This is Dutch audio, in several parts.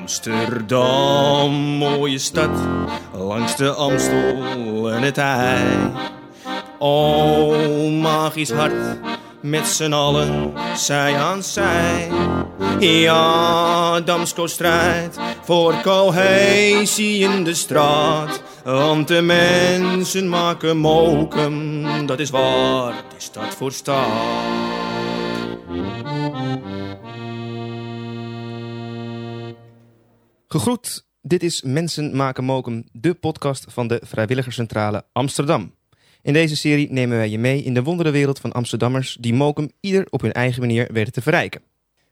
Amsterdam, mooie stad, langs de Amstel en het IJ. Oh, magisch hart, met z'n allen, zij aan zij. Ja, Damsko strijdt voor cohesie in de straat. Want de mensen maken mokum, dat is waar, is stad voor stad. Gegroet, dit is Mensen maken mokum, de podcast van de Vrijwilligerscentrale Amsterdam. In deze serie nemen wij je mee in de wonderenwereld van Amsterdammers die mokum ieder op hun eigen manier weten te verrijken.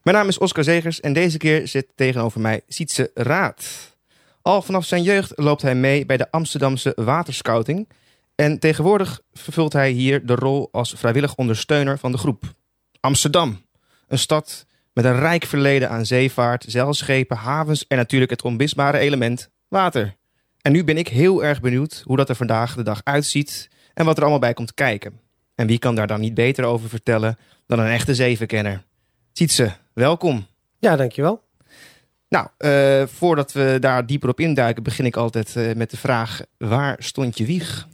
Mijn naam is Oscar Zegers en deze keer zit tegenover mij Sietse Raad. Al vanaf zijn jeugd loopt hij mee bij de Amsterdamse waterscouting en tegenwoordig vervult hij hier de rol als vrijwillig ondersteuner van de groep. Amsterdam, een stad met een rijk verleden aan zeevaart, zeilschepen, havens en natuurlijk het onmisbare element water. En nu ben ik heel erg benieuwd hoe dat er vandaag de dag uitziet en wat er allemaal bij komt kijken. En wie kan daar dan niet beter over vertellen dan een echte zeeverkenner? Sietse, welkom. Ja, dankjewel. Nou, uh, voordat we daar dieper op induiken, begin ik altijd uh, met de vraag: waar stond je wieg?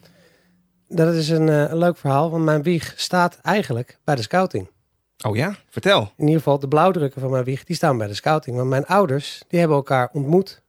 Dat is een, uh, een leuk verhaal, want mijn wieg staat eigenlijk bij de scouting. Oh ja, vertel. In ieder geval de blauwdrukken van mijn wieg, die staan bij de scouting. Want mijn ouders, die hebben elkaar ontmoet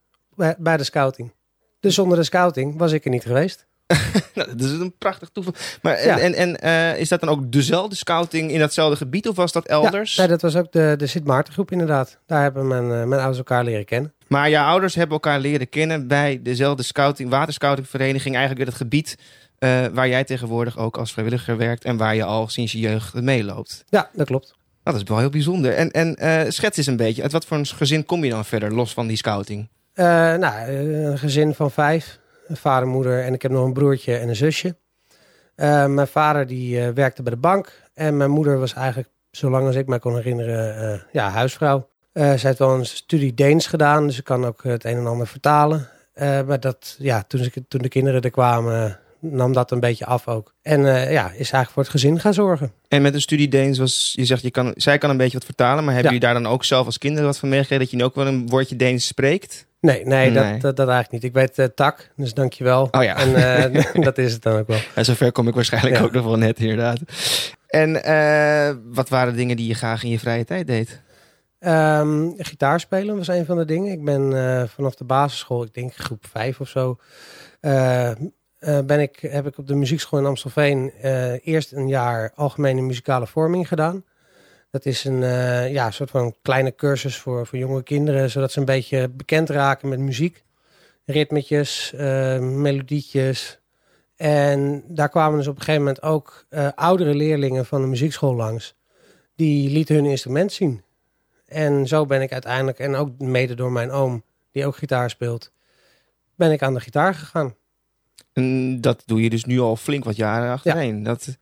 bij, de scouting. Dus zonder de scouting was ik er niet geweest. nou, dat is een prachtig toeval. Maar en, en, en uh, is dat dan ook dezelfde scouting in datzelfde gebied of was dat elders? Ja, nee, dat was ook de, de Sint Maartengroep inderdaad. Daar hebben mijn, uh, mijn ouders elkaar leren kennen. Maar jouw ouders hebben elkaar leren kennen bij dezelfde scouting, waterscoutingvereniging, eigenlijk in het gebied uh, waar jij tegenwoordig ook als vrijwilliger werkt en waar je al sinds je jeugd meeloopt. Ja, dat klopt. Nou, dat is wel heel bijzonder. En, en uh, schets eens een beetje, uit wat voor een gezin kom je dan verder, los van die scouting? Uh, nou, een gezin van vijf. Een vader, moeder en ik heb nog een broertje en een zusje. Mijn vader die werkte bij de bank. En mijn moeder was eigenlijk, zolang als ik me kon herinneren, ja, huisvrouw. zij heeft wel een studie Deens gedaan, dus ze kan ook het een en ander vertalen. maar dat, ja, toen, ze, toen de kinderen er kwamen, nam dat een beetje af ook. En uh, ja, is eigenlijk voor het gezin gaan zorgen. En met een studie Deens was, je zegt, je kan, zij kan een beetje wat vertalen, maar hebben ja. jullie daar dan ook zelf als kinderen wat van meegekregen dat je nu ook wel een woordje Deens spreekt? Nee, nee, nee. Dat, dat, dat, eigenlijk niet. Ik weet uh, tak, dus dankjewel. Oh ja. En uh, dat is het dan ook wel. Ja, zover kom ik waarschijnlijk ja. ook nog wel net, inderdaad. En wat waren de dingen die je graag in je vrije tijd deed? Um, gitaar spelen was een van de dingen. Ik ben vanaf de basisschool, ik denk groep vijf of zo, uh, ben ik, heb ik op de muziekschool in Amstelveen uh, eerst een jaar algemene muzikale vorming gedaan. Dat is een uh, ja, soort van kleine cursus voor, voor jonge kinderen, zodat ze een beetje bekend raken met muziek. Ritmetjes, melodietjes. En daar kwamen dus op een gegeven moment ook oudere leerlingen van de muziekschool langs. Die lieten hun instrument zien. En zo ben ik uiteindelijk, en ook mede door mijn oom, die ook gitaar speelt, ben ik aan de gitaar gegaan. En dat doe je dus nu al flink wat jaren achtereen. Ja. Dat,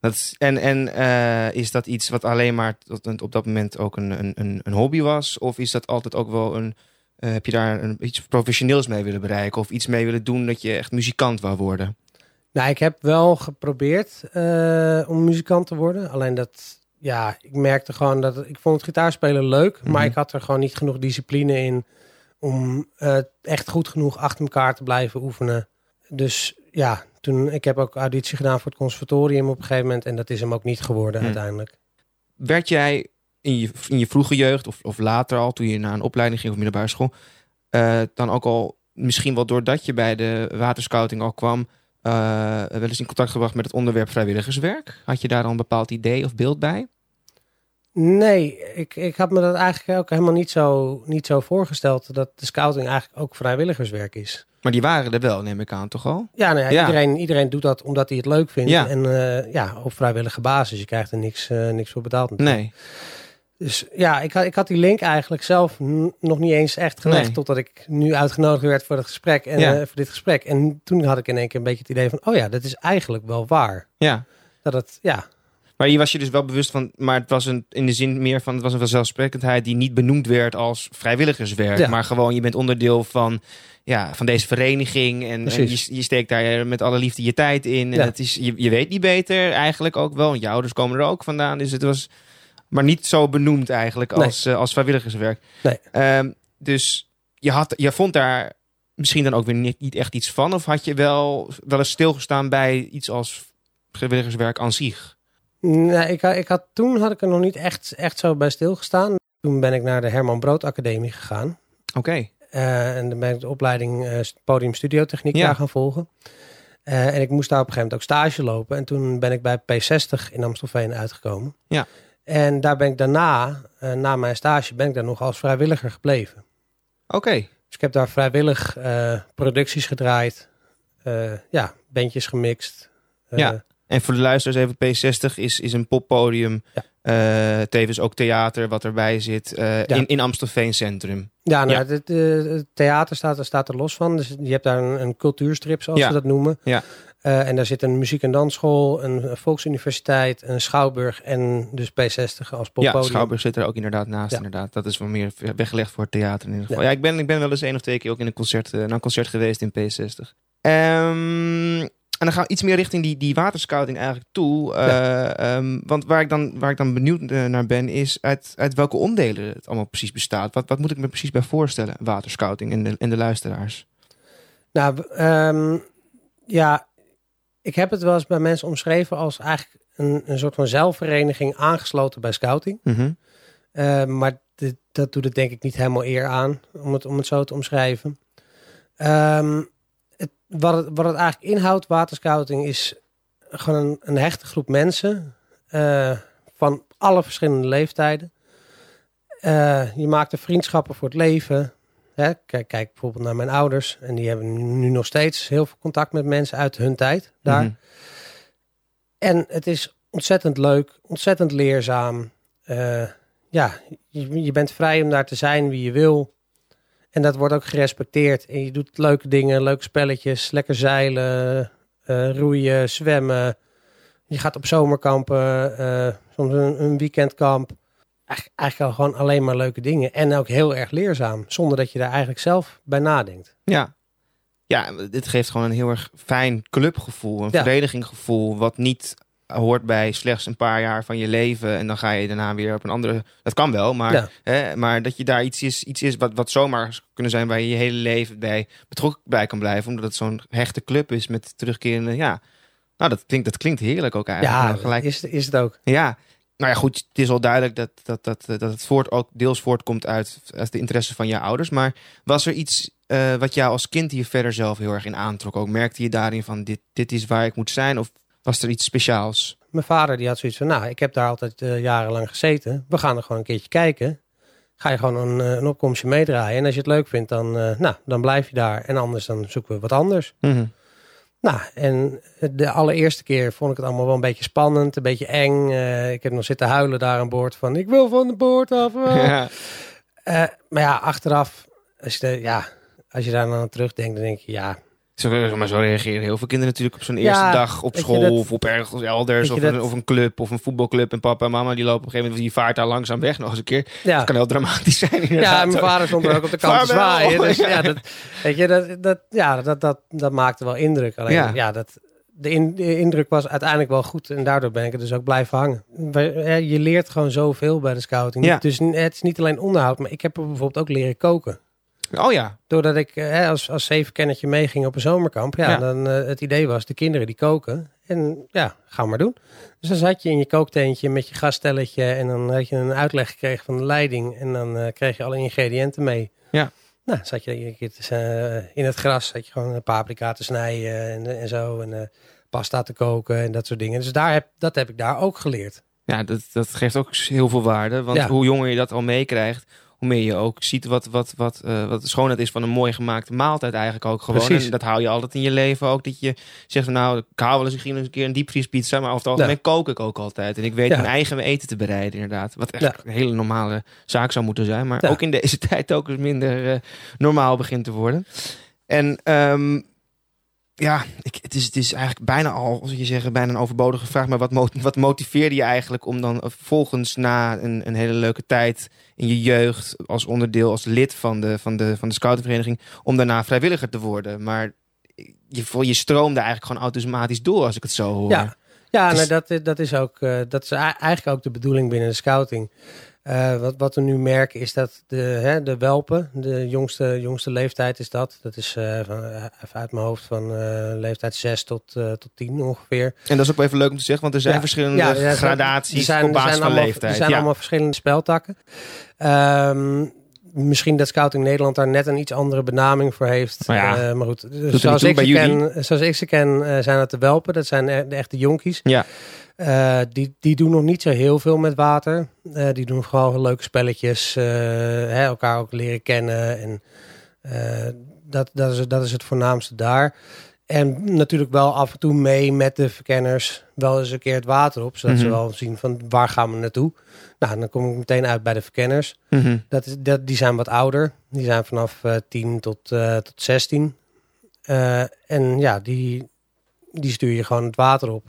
dat is, en en uh, is dat iets wat alleen maar tot, op dat moment ook een, een, een hobby was? Of is dat altijd ook wel een. Uh, heb je daar een, iets professioneels mee willen bereiken? Of iets mee willen doen dat je echt muzikant wou worden? Nou, ik heb wel geprobeerd uh, om muzikant te worden. Alleen dat, ja, ik merkte gewoon dat ik vond het gitaarspelen leuk, mm -hmm. maar ik had er gewoon niet genoeg discipline in om echt goed genoeg achter elkaar te blijven oefenen dus ja, toen, ik heb ook auditie gedaan voor het conservatorium op een gegeven moment. En dat is hem ook niet geworden hmm. uiteindelijk. Werd jij in je, in je vroege jeugd of, of later al, toen je naar een opleiding ging of middelbare school, uh, dan ook al misschien wel doordat je bij de waterscouting al kwam, uh, wel eens in contact gebracht met het onderwerp vrijwilligerswerk? Had je daar dan een bepaald idee of beeld bij? Nee, ik, ik had me dat eigenlijk ook helemaal niet zo, niet zo voorgesteld dat de scouting eigenlijk ook vrijwilligerswerk is. Maar die waren er wel, neem ik aan, toch al? Ja, nou ja, ja. Iedereen, iedereen doet dat omdat hij het leuk vindt. Ja. En uh, ja, op vrijwillige basis. Je krijgt er niks, uh, niks voor betaald natuurlijk. Nee. Dus ja, ik had, ik had die link eigenlijk zelf nog niet eens echt gelegd. Nee. Totdat ik nu uitgenodigd werd voor het gesprek en ja. uh, voor dit gesprek. En toen had ik in één keer een beetje het idee van: oh ja, dat is eigenlijk wel waar. Ja. Dat het, ja. Maar hier was je dus wel bewust van, maar het was een, in de zin meer van, het was een vanzelfsprekendheid die niet benoemd werd als vrijwilligerswerk. Ja. Maar gewoon, je bent onderdeel van, ja, van deze vereniging en, en je, je, steekt daar met alle liefde je tijd in. En Ja. het is, je, je weet niet beter eigenlijk ook wel. En je ouders komen er ook vandaan. Dus het was Maar niet zo benoemd eigenlijk Nee. als, eh, als vrijwilligerswerk. Nee. Ehm, dus je, had, je vond daar misschien dan ook weer niet, niet echt iets van? Of had je wel, wel eens stilgestaan bij iets als vrijwilligerswerk aan zich? Nee, ik, ik had, toen had ik er nog niet echt, echt zo bij stilgestaan. Toen ben ik naar de Herman Brood Academie gegaan. Oké. Eh, en dan ben ik de opleiding eh, podium studiotechniek Ja. daar gaan volgen. Eh, en ik moest daar op een gegeven moment ook stage lopen. En toen ben ik bij P60 in Amstelveen uitgekomen. Ja. En daar ben ik daarna, na mijn stage, ben ik daar nog als vrijwilliger gebleven. Oké. Dus ik heb daar vrijwillig producties gedraaid. ja, bandjes gemixt. Ja. En voor de luisteraars even, P60 is, is een poppodium. Ja. eh, tevens ook theater wat erbij zit eh, Ja. in, in Amstelveen Centrum. Ja, nou, Ja. Het, eh, theater staat, er- staat er los van. Dus je hebt daar een, een cultuurstrip, zoals Ja. ze dat noemen. Ja. En daar zit een muziek- en dansschool, een volksuniversiteit, een schouwburg en dus P60 als Ja, poppodium. Schouwburg zit er ook inderdaad naast. Ja. Inderdaad. Dat is wel meer weggelegd voor het theater in ieder geval. Ja. Ja, ik, ben, ik ben wel eens één of twee keer ook in een concert, naar een concert geweest in P60. Ehm, en dan gaan we iets meer richting die, die waterscouting eigenlijk toe. Eh, ehm, want waar ik, dan, waar ik dan benieuwd eh, naar ben, is uit, uit welke onderdelen het allemaal precies bestaat. Wat, wat moet ik me precies bij voorstellen, waterscouting en de, en de luisteraars? Nou, ehm, ja, ik heb het wel eens bij mensen omschreven als eigenlijk een, een soort van zelfvereniging aangesloten bij scouting. Mhm. Eh, maar dit- dat doet het denk ik niet helemaal eer aan, om het, om het zo te omschrijven. Ehm, het, wat, het, wat het eigenlijk inhoudt, waterscouting, is gewoon een, een hechte groep mensen eh, van alle verschillende leeftijden. Eh, je maakt er vriendschappen voor het leven. Hè? Kijk, kijk bijvoorbeeld naar mijn ouders. En die hebben nu nog steeds heel veel contact met mensen uit hun tijd daar. Mhm. En het is ontzettend leuk, ontzettend leerzaam. Eh, ja, je, je bent vrij om daar te zijn wie je wil. En dat wordt ook gerespecteerd. En je doet leuke dingen, leuke spelletjes, lekker zeilen, eh, roeien, zwemmen. Je gaat op zomerkampen, eh, soms een, een weekendkamp. Eigenlijk, eigenlijk al gewoon alleen maar leuke dingen. En ook heel erg leerzaam, zonder dat je daar eigenlijk zelf bij nadenkt. Ja. Ja, dit geeft gewoon een heel erg fijn clubgevoel, een Ja. vereniginggevoel, wat niet hoort bij slechts een paar jaar van je leven en dan ga je daarna weer op een andere. Dat kan wel, maar, Ja. hè, maar dat je daar iets is, iets is wat, wat zomaar kunnen zijn waar je je hele leven bij betrokken bij kan blijven, omdat het zo'n hechte club is met terugkerende. Ja, nou dat klinkt, dat klinkt heerlijk ook eigenlijk. Ja, Nou, gelijk. is, is het ook. Ja, nou ja, goed, het is al duidelijk dat, dat, dat, dat het voort ook deels voortkomt uit, uit de interesse van je ouders. Maar was er iets eh, wat jou als kind hier verder zelf heel erg in aantrok? Ook merkte je daarin van dit, dit is waar ik moet zijn? Of was er iets speciaals? Mijn vader die had zoiets van, nou, ik heb daar altijd eh, jarenlang gezeten. We gaan er gewoon een keertje kijken. Ga je gewoon een, eh, een opkomstje meedraaien. En als je het leuk vindt, dan, eh, nou, dan blijf je daar. En anders dan zoeken we wat anders. Mhm. Nou, en de allereerste keer vond ik het allemaal wel een beetje spannend, een beetje eng. Ik heb nog zitten huilen daar aan boord van, ik wil van de boord af. Ja. Maar ja, achteraf, als je, de- ja, als je daar dan aan terugdenkt, dan denk je, ja, Zo, maar zo reageren heel veel kinderen natuurlijk op zo'n Ja, eerste dag op school dat- of op ergens elders. Of een, of een club of een voetbalclub. En papa en mama die lopen op een gegeven moment, die vaart daar langzaam weg nog eens een keer. ja. Dat kan heel dramatisch zijn inderdaad. Ja, mijn vader stond er ook op de kant te zwaaien. Dus Ja. dat, weet je, dat, dat, ja dat, dat, dat maakte wel indruk. Alleen, Ja. ja, dat, de, in- de indruk was uiteindelijk wel goed. En daardoor ben ik er dus ook blijven hangen. Je leert gewoon zoveel bij de scouting. Ja. Dus het is niet alleen onderhoud, maar ik heb er bijvoorbeeld ook leren koken. Oh ja, Doordat ik eh, hè, als, als zevenkennertje meeging op een zomerkamp. Ja, Ja. dan eh, het idee was, de kinderen die koken. En ja, ga maar doen. Dus dan zat je in je kookteentje met je gaststelletje. En dan had je een uitleg gekregen van de leiding. En dan eh, kreeg je alle ingrediënten mee. Ja. Nou, zat je een keer te, in het gras. Zat je gewoon paprika te snijden en, en zo. En pasta te koken en dat soort dingen. Dus daar heb, dat heb ik daar ook geleerd. Ja, dat, dat geeft ook heel veel waarde. Want Ja. hoe jonger je dat al meekrijgt, hoe meer je ook ziet wat, wat, wat, eh, wat de schoonheid is van een mooi gemaakte maaltijd eigenlijk ook gewoon. Precies. En dat hou je altijd in je leven ook. Dat je zegt van nou, ik hou wel eens misschien eens een keer een diepvriespizza, maar over het algemeen kook ik ook altijd. En ik weet Ja. mijn eigen eten te bereiden inderdaad. Wat echt Ja. een hele normale zaak zou moeten zijn. Maar Ja. ook in deze tijd ook eens minder eh, normaal begint te worden. En ehm, ja, ik, het, is, het is eigenlijk bijna al, als je zeggen, bijna een overbodige vraag. Maar wat, wat motiveerde je eigenlijk om dan vervolgens na een, een hele leuke tijd in je jeugd als onderdeel, als lid van de, van de, van de scoutingvereniging, om daarna vrijwilliger te worden? Maar je, je stroomde eigenlijk gewoon automatisch door als ik het zo hoor. Ja. Ja, nee, dat, dat is ook eh, dat is eigenlijk ook de bedoeling binnen de scouting. Eh, wat, wat we nu merken is dat de, hè, de welpen, de jongste, jongste leeftijd is dat. Dat is eh, van, eh, even uit mijn hoofd van leeftijd 6 tot, tot 10 ongeveer. En dat is ook wel even leuk om te zeggen, want er zijn Ja. verschillende Ja, ja, gradaties zijn- op basis van allemaal- leeftijd. Er zijn allemaal verschillende speltakken. Ehm, misschien dat Scouting Nederland daar net een iets andere benaming voor heeft. Maar ja, maar goed, zoals ik, ken, zoals ik ze ken, zijn dat de welpen. Dat zijn e- de echte jonkies. Ja. Eh, die, die doen nog niet zo heel veel met water. Eh, die doen vooral leuke spelletjes. eh, hè, elkaar ook leren kennen. En dat, dat, is, dat is het voornaamste daar. En natuurlijk wel af en toe mee met de verkenners. Wel eens een keer het water op. Zodat ze Mhm. wel zien van waar gaan we naartoe. Nou, dan kom ik meteen uit bij de verkenners. Mhm. Dat is, dat, die zijn wat ouder. Die zijn vanaf eh 10 tot, tot 16. Eh, en ja, die, die stuur je gewoon het water op.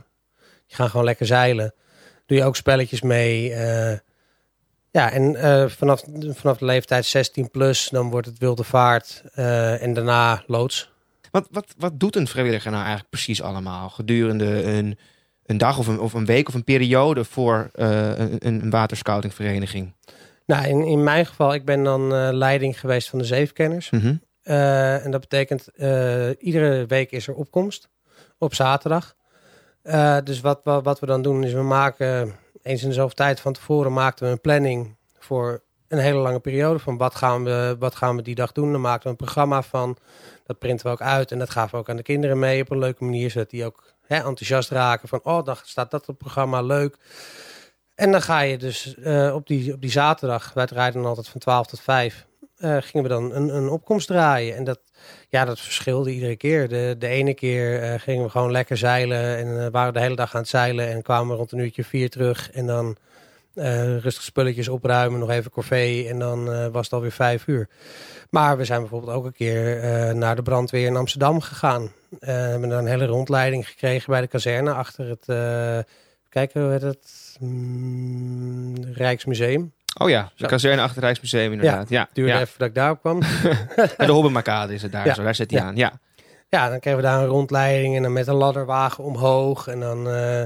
Die gaan gewoon lekker zeilen. Doe je ook spelletjes mee. eh. ja, en eh, vanaf, vanaf de leeftijd 16 plus, dan wordt het wilde vaart. eh, en daarna loods. Wat, wat, wat doet een vrijwilliger nou eigenlijk precies allemaal gedurende een, een dag of een, of een week of een periode voor een, een waterscoutingvereniging? Nou, in, in mijn geval, ik ben dan leiding geweest van de zeefkenners. Mhm. En dat betekent, iedere week is er opkomst op zaterdag. Eh, dus wat, wat, wat we dan doen is, we maken eens in de zoveel tijd van tevoren maakten we een planning voor een hele lange periode. Van wat gaan we, wat gaan we die dag doen? Dan maken we een programma van. Dat printen we ook uit en dat gaven we ook aan de kinderen mee op een leuke manier. Zodat die ook hè, enthousiast raken van, oh, dan staat dat op het programma, leuk. En dan ga je dus eh, op, die, op die zaterdag, wij rijden altijd van 12 tot 5, eh, gingen we dan een, een opkomst draaien. En dat, ja, dat verschilde iedere keer. De, de ene keer eh, gingen we gewoon lekker zeilen en eh, waren de hele dag aan het zeilen en kwamen we rond een uurtje vier terug. En dan rustig spulletjes opruimen, nog even corvée en dan was het alweer vijf uur. Maar we zijn bijvoorbeeld ook een keer naar de brandweer in Amsterdam gegaan. We hebben daar een hele rondleiding gekregen bij de kazerne achter het, kijken hoe heet het, Mm, Rijksmuseum. Oh ja, de kazerne achter het Rijksmuseum inderdaad. Ja, Duurde ja. even dat ik daarop kwam. En de Hobbenmakade is het daar Ja. zo, daar zit hij aan. Ja. Ja, dan kregen we daar een rondleiding en dan met een ladderwagen omhoog. En dan, eh,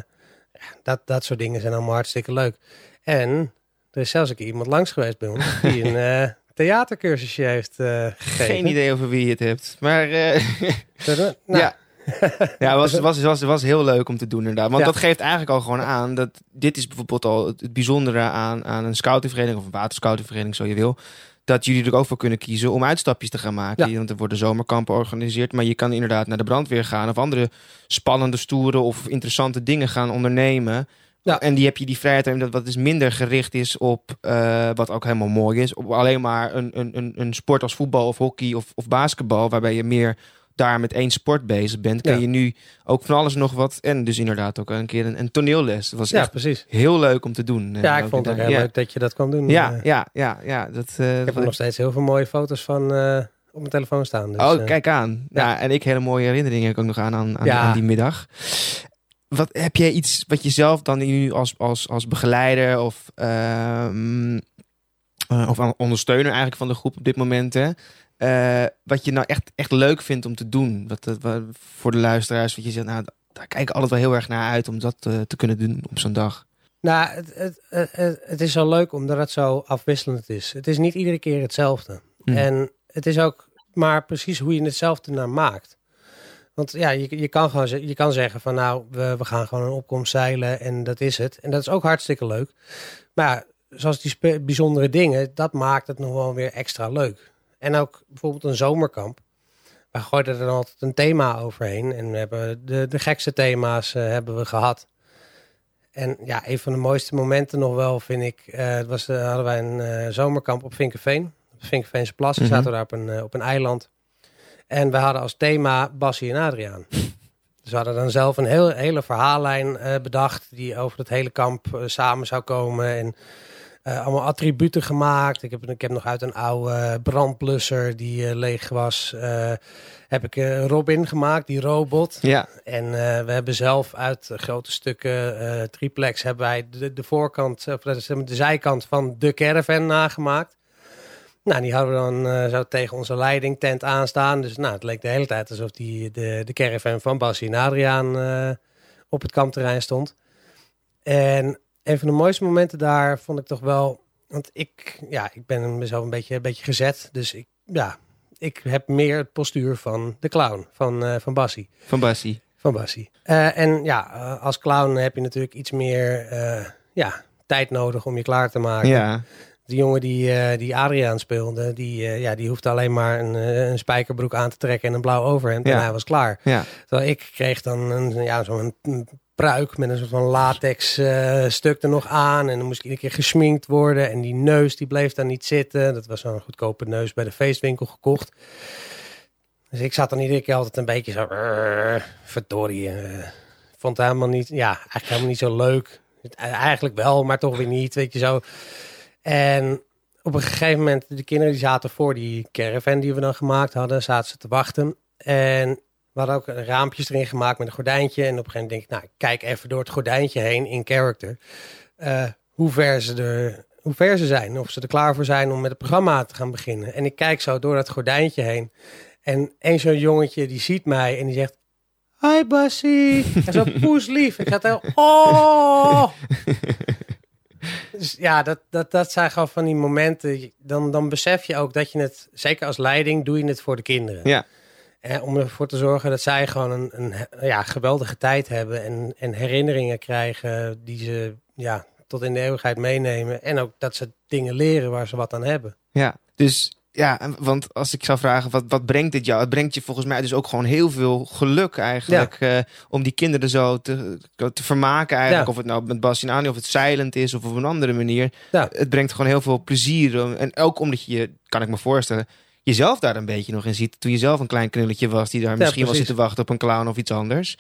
dat, dat soort dingen zijn allemaal hartstikke leuk. En er is zelfs een keer iemand langs geweest bij ons die een eh, theatercursusje heeft eh gegeven. Geen idee over wie je het hebt. Maar Nou, ja. ja, het was, was, was, was heel leuk om te doen inderdaad. Want Ja. dat geeft eigenlijk al gewoon aan dat dit is bijvoorbeeld al het, bijzondere aan, aan een scoutingvereniging of een waterscoutingvereniging, zo je wil. Dat jullie er ook voor kunnen kiezen om uitstapjes te gaan maken. Ja. Want er worden zomerkampen georganiseerd. Maar je kan inderdaad naar de brandweer gaan of andere spannende, stoere of interessante dingen gaan ondernemen. Ja. En die heb je die vrijheid om dat wat dus minder gericht is op eh, wat ook helemaal mooi is. Op alleen maar een, een, een, een sport als voetbal of hockey of, of basketbal. Waarbij je meer daar met één sport bezig bent. Kan Ja. je nu ook van alles nog wat. En dus inderdaad ook een keer een, een toneelles. Dat was ja, echt precies. heel leuk om te doen. Ja, ik vond het heel ja. leuk dat je dat kwam doen. Ja, Eh, ja, ja, ja. Dat, eh, ik heb er nog steeds heel veel mooie foto's van eh, op mijn telefoon staan. Dus, oh, kijk aan. Ja. en ik hele mooie herinneringen heb ik ook nog aan, aan, aan, Ja. aan die middag. Wat heb jij iets wat je zelf dan nu als, als, als begeleider of, ehm, eh, of ondersteuner eigenlijk van de groep op dit moment, hè, eh, wat je nou echt, echt leuk vindt om te doen? Wat, wat- wat- voor de luisteraars, wat je zegt, nou, daar kijk ik altijd wel heel erg naar uit om dat eh, te kunnen doen op zo'n dag. Nou, het, het, het, is zo leuk omdat het zo afwisselend is. Het is niet iedere keer hetzelfde. Hm. En het is ook maar precies hoe je hetzelfde naar maakt. Want ja, je, je, kan gewoon, je kan zeggen van nou, we, we gaan gewoon een opkomst zeilen en dat is het. En dat is ook hartstikke leuk. Maar ja, zoals die bijzondere dingen, dat maakt het nog wel weer extra leuk. En ook bijvoorbeeld een zomerkamp. We gooiden er dan altijd een thema overheen. En we hebben de, de gekste thema's eh, hebben we gehad. En ja, een van de mooiste momenten nog wel vind ik, het was, eh, hadden wij een zomerkamp op Vinkenveen. Op Vinkenveense Plassen Mhm. zaten we daar op een, op een eiland. En we hadden als thema Bassie en Adriaan. Dus we hadden dan zelf een heel, hele verhaallijn bedacht die over het hele kamp samen zou komen. En eh, allemaal attributen gemaakt. Ik heb, ik heb nog uit een oude brandblusser die eh, leeg was, eh, heb ik Robin gemaakt, die robot. Ja, En we hebben zelf uit grote stukken triplex hebben wij de, de voorkant, of de zijkant van de caravan nagemaakt. Nou, die hadden we dan zo tegen onze leidingtent aanstaan. Dus nou, het leek de hele tijd alsof die de, de caravan van Bassie en Adriaan op het kampterrein stond. En een van de mooiste momenten daar vond ik toch wel... Want ik, ja, ik ben mezelf een beetje, een beetje gezet. Dus ik, ja, ik heb meer het postuur van de clown, van, uh, van Bassie. Van Bassie. Van Bassie. Uh, en ja, als clown heb je natuurlijk iets meer ja, tijd nodig om je klaar te maken. Ja. De jongen die, die Adriaan speelde, die, ja, die hoefde alleen maar een, een spijkerbroek aan te trekken en een blauw overhemd. Ja. En hij was klaar. Ja. Terwijl ik kreeg dan een, ja, zo'n pruik met een soort van latex uh, stuk er nog aan. En dan moest ik iedere keer gesminkt worden. En die neus die bleef daar niet zitten. Dat was zo'n goedkope neus bij de feestwinkel gekocht. Dus ik zat dan iedere keer altijd een beetje zo... verdorie. vond het helemaal niet... Ja, eigenlijk helemaal niet zo leuk. Eigenlijk wel, maar toch weer niet. Weet je zo... En op een gegeven moment, de kinderen die zaten voor die caravan die we dan gemaakt hadden, zaten ze te wachten. En we hadden ook raampjes erin gemaakt met een gordijntje. En op een gegeven moment denk ik, nou, ik kijk even door het gordijntje heen in character. Uh, hoe, ver ze er, hoe ver ze zijn. Of ze er klaar voor zijn om met het programma te gaan beginnen. En ik kijk zo door dat gordijntje heen. En een zo'n jongetje die ziet mij en die zegt... Hi Bassie. En zo poeslief. Ik had heel... Oh! Dus ja, dat, dat, dat zijn gewoon van die momenten. Dan, dan besef je ook dat je het, zeker als leiding, doe je het voor de kinderen. Ja. Om ervoor te zorgen dat zij gewoon een, een ja, geweldige tijd hebben en, en herinneringen krijgen die ze ja, tot in de eeuwigheid meenemen. En ook dat ze dingen leren waar ze wat aan hebben. Ja, dus ja, want als ik zou vragen, wat, wat brengt dit jou? Het brengt je volgens mij dus ook gewoon heel veel geluk eigenlijk. Ja. Uh, om die kinderen zo te, te vermaken eigenlijk. Ja. Of het nou met Bas Ani of het zeilend is of op een andere manier. Ja. Het brengt gewoon heel veel plezier. En ook omdat je, kan ik me voorstellen, jezelf daar een beetje nog in ziet. Toen je zelf een klein knulletje was die daar misschien was zitten wachten op een clown of iets anders.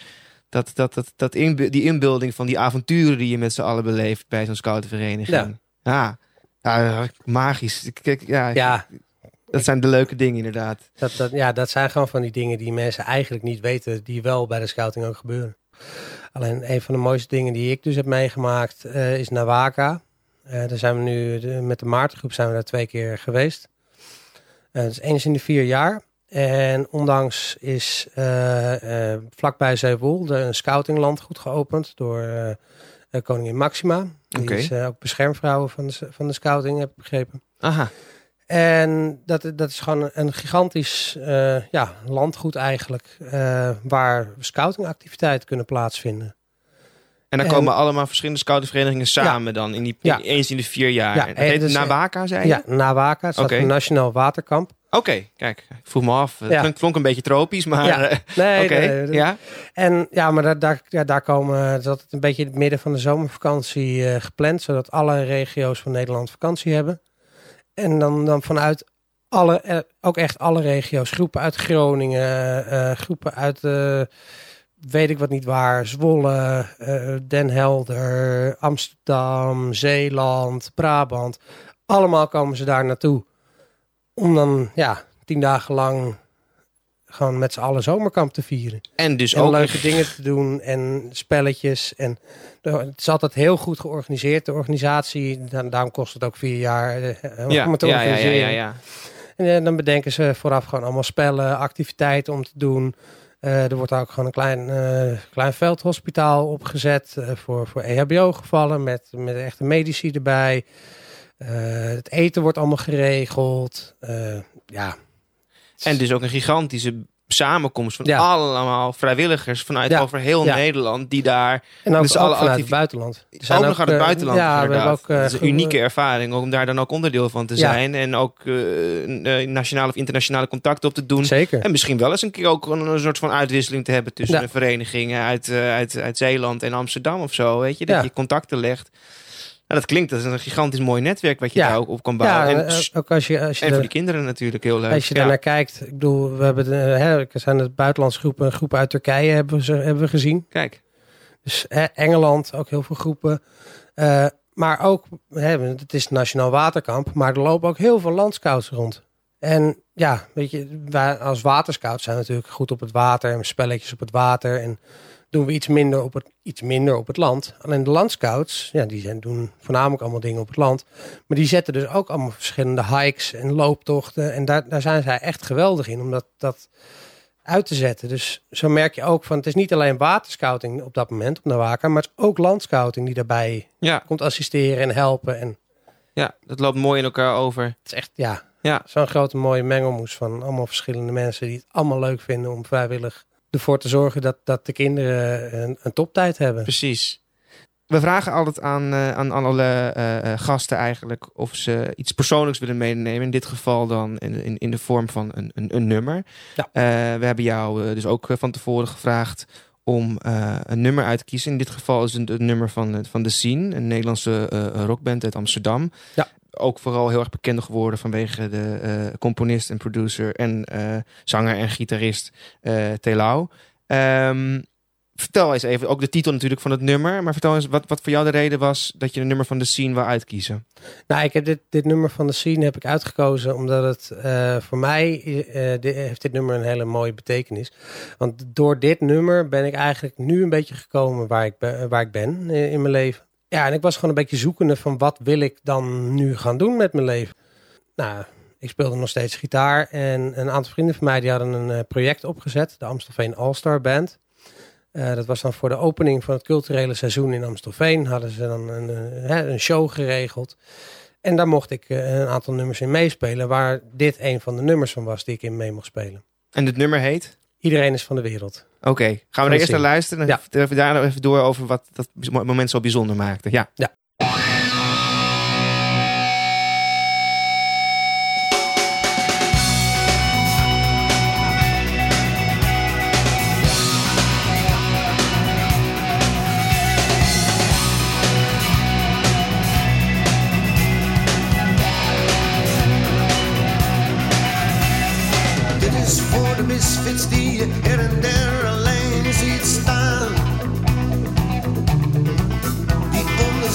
Dat, dat, dat, dat in, die inbeelding van die avonturen die je met z'n allen beleeft bij zo'n scoutenvereniging. Ja. Ja, magisch. Kijk, ja, ja, dat zijn de leuke dingen inderdaad. Dat, dat, ja, dat zijn gewoon van die dingen die mensen eigenlijk niet weten, die wel bij de scouting ook gebeuren. Alleen een van de mooiste dingen die ik dus heb meegemaakt uh, is Nawaka. Uh, daar zijn we nu de, met de Maartengroep zijn we daar twee keer geweest. Uh, dat is eens in de vier jaar. En ondanks is vlakbij Zeewol een scoutinglandgoed geopend door koningin Maxima. Die okay. is ook beschermvrouw van de, van de scouting, heb ik begrepen. Aha. En dat, dat is gewoon een gigantisch uh, ja, landgoed eigenlijk, uh, waar scoutingactiviteiten kunnen plaatsvinden. En dan komen allemaal verschillende scoutingverenigingen samen ja, dan, in die, in, ja. eens in de vier jaar. Ja, en dat heet dus, Nawaka, zei je? Ja, Nawaka, het okay. een nationaal waterkamp. Oké, okay, kijk, ik vroeg me af. Het klonk, klonk, een beetje tropisch, maar... Ja. Nee, okay. nee, ja? En ja, maar daar, daar, ja, daar komen... Dat het een beetje in het midden van de zomervakantie uh, gepland, zodat alle regio's van Nederland vakantie hebben. En dan, dan vanuit alle, ook echt alle regio's. Groepen uit Groningen, uh, groepen uit, weet ik wat niet waar, Zwolle, uh, Den Helder, Amsterdam, Zeeland, Brabant. Allemaal komen ze daar naartoe. Om dan, ja, tien dagen lang gewoon met z'n allen zomerkamp te vieren. En dus en ook leuke dingen te doen en spelletjes. En het is altijd heel goed georganiseerd, de organisatie. Daarom kost het ook vier jaar ja, om het te ja, organiseren. Ja, ja, ja, En uh, dan bedenken ze vooraf gewoon allemaal spellen, activiteiten om te doen. Uh, er wordt ook gewoon een klein, klein veldhospitaal opgezet voor, voor E EHBO-gevallen met, met echte medici erbij. het eten wordt allemaal geregeld. ja, en dus ook een gigantische samenkomst van Ja. allemaal vrijwilligers vanuit Ja. over heel Ja. Nederland die daar En ook, Dus ook alle vanuit activi- het buitenland. Er ook nog uit het eh, buitenland Ja, we ook... eh, dat is een ge- unieke ervaring om daar dan ook onderdeel van te zijn en ook eh, eh, nationale of internationale contacten op te doen. Zeker. En misschien wel eens een keer ook een, een soort van uitwisseling te hebben tussen de verenigingen uit, eh, uit, uit Zeeland en Amsterdam of zo. Weet je, dat je contacten legt. Dat klinkt als een gigantisch mooi netwerk wat je Ja. daar ook op kan bouwen. Ja, en, eh, ook als je, als je, en voor die kinderen natuurlijk heel leuk. als je Ja. daarnaar kijkt. Ik bedoel, we hebben de, hè, er zijn het buitenlandse groepen, groepen uit Turkije hebben, ze, hebben we gezien. Kijk, Dus hè, Engeland, ook heel veel groepen. Eh, maar ook, hè, het is Nationaal Waterkamp, maar er lopen ook heel veel landscouts rond. En ja, weet je, wij als waterscouts zijn natuurlijk goed op het water en spelletjes op het water. En doen we iets minder op het, iets minder op het land. Alleen de landscouts, ja, die zijn, doen voornamelijk allemaal dingen op het land. Maar die zetten dus ook allemaal verschillende hikes en looptochten. En daar, daar zijn zij echt geweldig in. Omdat dat, uit te zetten. Dus zo merk je ook van, het is niet alleen waterscouting op dat moment op Nawaka, maar het is ook landscouting die daarbij Ja, komt assisteren en helpen. En ja, dat loopt mooi in elkaar over. het is echt, ja, Ja. zo'n grote mooie mengelmoes van allemaal verschillende mensen die het allemaal leuk vinden om vrijwillig ervoor te zorgen dat, dat de kinderen een, een toptijd hebben. Precies. We vragen altijd aan, eh, aan alle eh, eh, gasten eigenlijk of ze iets persoonlijks willen meenemen. In dit geval dan in, in, in de vorm van een, een, een nummer. Ja. We hebben jou dus ook van tevoren gevraagd om een nummer uit te kiezen. In dit geval is het een nummer van, van The Scene, een Nederlandse rockband uit Amsterdam. Ja. Ook vooral heel erg bekend geworden vanwege de eh, componist en producer en eh, zanger en gitarist eh Telau. Ehm, vertel eens even, ook de titel natuurlijk van het nummer, maar vertel eens wat, wat voor jou de reden was dat je een nummer van The Scene wou uitkiezen. Nou, ik heb dit, dit nummer van de scene heb ik uitgekozen omdat het voor mij heeft dit nummer een hele mooie betekenis. Want door dit nummer ben ik eigenlijk nu een beetje gekomen waar ik, ben, waar ik ben in mijn leven. Ja, en ik was gewoon een beetje zoekende van wat wil ik dan nu gaan doen met mijn leven. Nou, ik speelde nog steeds gitaar en een aantal vrienden van mij die hadden een eh, project opgezet, de Amstelveen All-Star Band. Eh, dat was dan voor de opening van het culturele seizoen in Amstelveen. Hadden ze dan een, eh, een show geregeld. En daar mocht ik een aantal nummers in meespelen. Waar dit een van de nummers van was die ik in mee mocht spelen. En het nummer heet? Iedereen is van de wereld. Oké, gaan we er eerst naar luisteren en Ja. daarna even door over wat dat moment zo bijzonder maakte. Ja. Ja. Dit is voor de misfits die je her en der alleen ziet staan. Die om de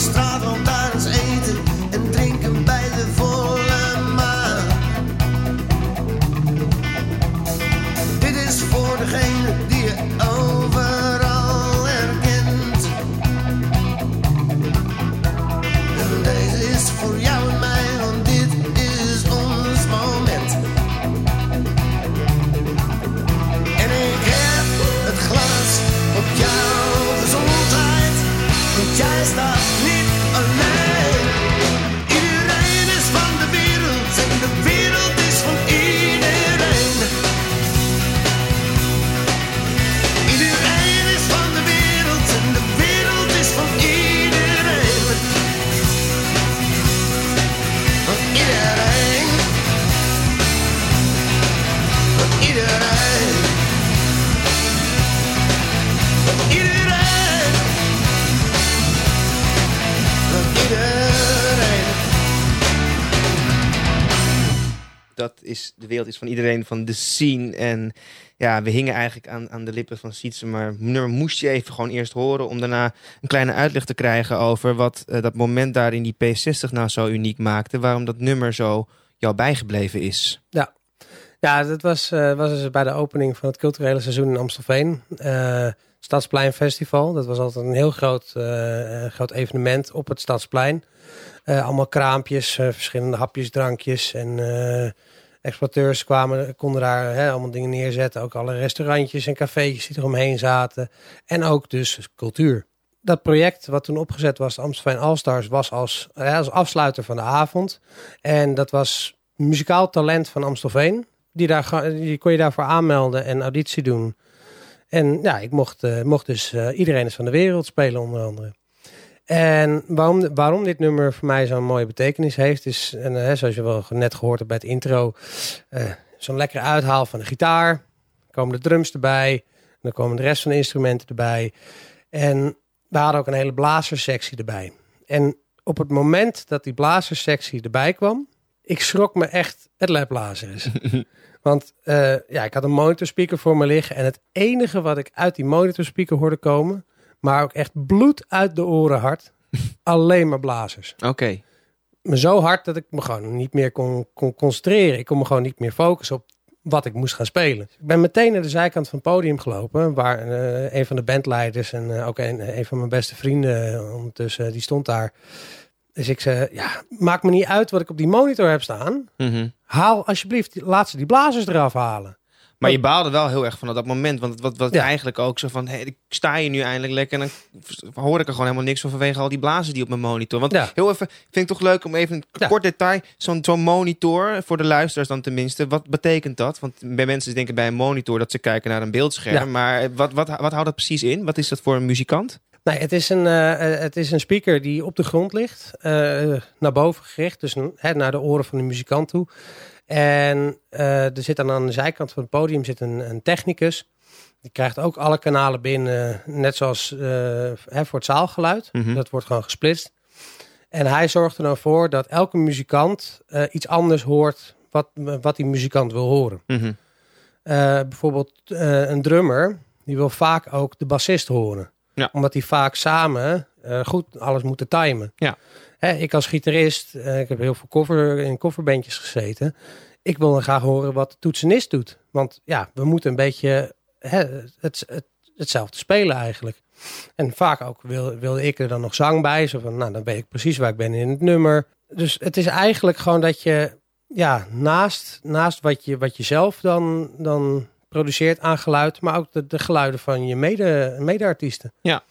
is, de wereld is van iedereen van The Scene. En ja, we hingen eigenlijk aan, aan de lippen van Sietse. Maar nummer moest je even gewoon eerst horen. Om daarna een kleine uitleg te krijgen over wat eh, dat moment daar in die P60 nou zo uniek maakte. Waarom dat nummer zo jou bijgebleven is. Ja, dat was, eh, was dus bij de opening van het culturele seizoen in Amstelveen. Eh Stadsplein Festival. Dat was altijd een heel groot, groot evenement op het Stadsplein. Allemaal kraampjes, verschillende hapjes, drankjes. En exploiteurs kwamen, konden daar hè, allemaal dingen neerzetten. Ook alle restaurantjes en cafeetjes die eromheen zaten. En ook dus cultuur. Dat project wat toen opgezet was, Amstelveen All-Stars, was als, als afsluiter van de avond. En dat was muzikaal talent van Amstelveen. Die, daar, die kon je daarvoor aanmelden en auditie doen. En ja, ik mocht, eh, mocht dus eh, Iedereen is van de wereld spelen onder andere. En waarom, waarom dit nummer voor mij zo'n mooie betekenis heeft, is, en, eh, zoals je wel net gehoord hebt bij het intro, eh, zo'n lekkere uithaal van de gitaar. Dan komen de drums erbij, dan komen de rest van de instrumenten erbij. En we hadden ook een hele blazerssectie erbij. En op het moment dat die blazerssectie erbij kwam, ik schrok me echt het lijpblazers. Want eh, ja, ik had een monitorspeaker voor me liggen. En het enige wat ik uit die monitorspeaker hoorde komen, maar ook echt bloed uit de oren hard, alleen maar blazers. Oké. Me zo hard dat ik me gewoon niet meer kon, kon concentreren. Ik kon me gewoon niet meer focussen op wat ik moest gaan spelen. Ik ben meteen naar de zijkant van het podium gelopen, waar eh, een van de bandleiders en eh, ook een, een van mijn beste vrienden eh, ondertussen, die stond daar. Dus ik zei, ja, maakt me niet uit wat ik op die monitor heb staan. Mhm. Haal alsjeblieft, laat ze die blazers eraf halen. Maar je baalde wel heel erg van dat moment. Want wat, wat Ja. eigenlijk ook zo van... Hey, ik sta hier nu eindelijk lekker... en dan hoor ik er gewoon helemaal niks van... vanwege al die blazen die op mijn monitor. Want Ja. heel even... vind ik toch leuk om even een Ja. kort detail... zo'n zo'n monitor, voor de luisteraars dan tenminste... wat betekent dat? Want bij mensen denken bij een monitor... dat ze kijken naar een beeldscherm. Maar wat, wat, wat houdt dat precies in? Wat is dat voor een muzikant? Nee, het is een, eh, eh, het is een speaker die op de grond ligt, eh, naar boven gericht, dus hè, naar de oren van de muzikant toe. En eh, er zit dan aan de zijkant van het podium zit een, een technicus. Die krijgt ook alle kanalen binnen, net zoals eh, hè, voor het zaalgeluid. Mhm. Dat wordt gewoon gesplitst. En hij zorgt er dan voor dat elke muzikant eh, iets anders hoort wat, wat die muzikant wil horen. Mhm. Bijvoorbeeld een drummer, die wil vaak ook de bassist horen. Ja. Omdat die vaak samen goed alles moeten timen. Ja. Hè, ik als gitarist, eh, ik heb heel veel cover, in coverbandjes gezeten. Ik wil dan graag horen wat de toetsenist doet. Want ja, we moeten een beetje hè, het, het, hetzelfde spelen eigenlijk. En vaak ook wil, wilde ik er dan nog zang bij. Zo van, nou, dan weet ik precies waar ik ben in het nummer. Dus het is eigenlijk gewoon dat je ja, naast, naast wat, je, wat je zelf dan, dan produceert aan geluid, maar ook de, de geluiden van je mede, medeartiesten. Ja.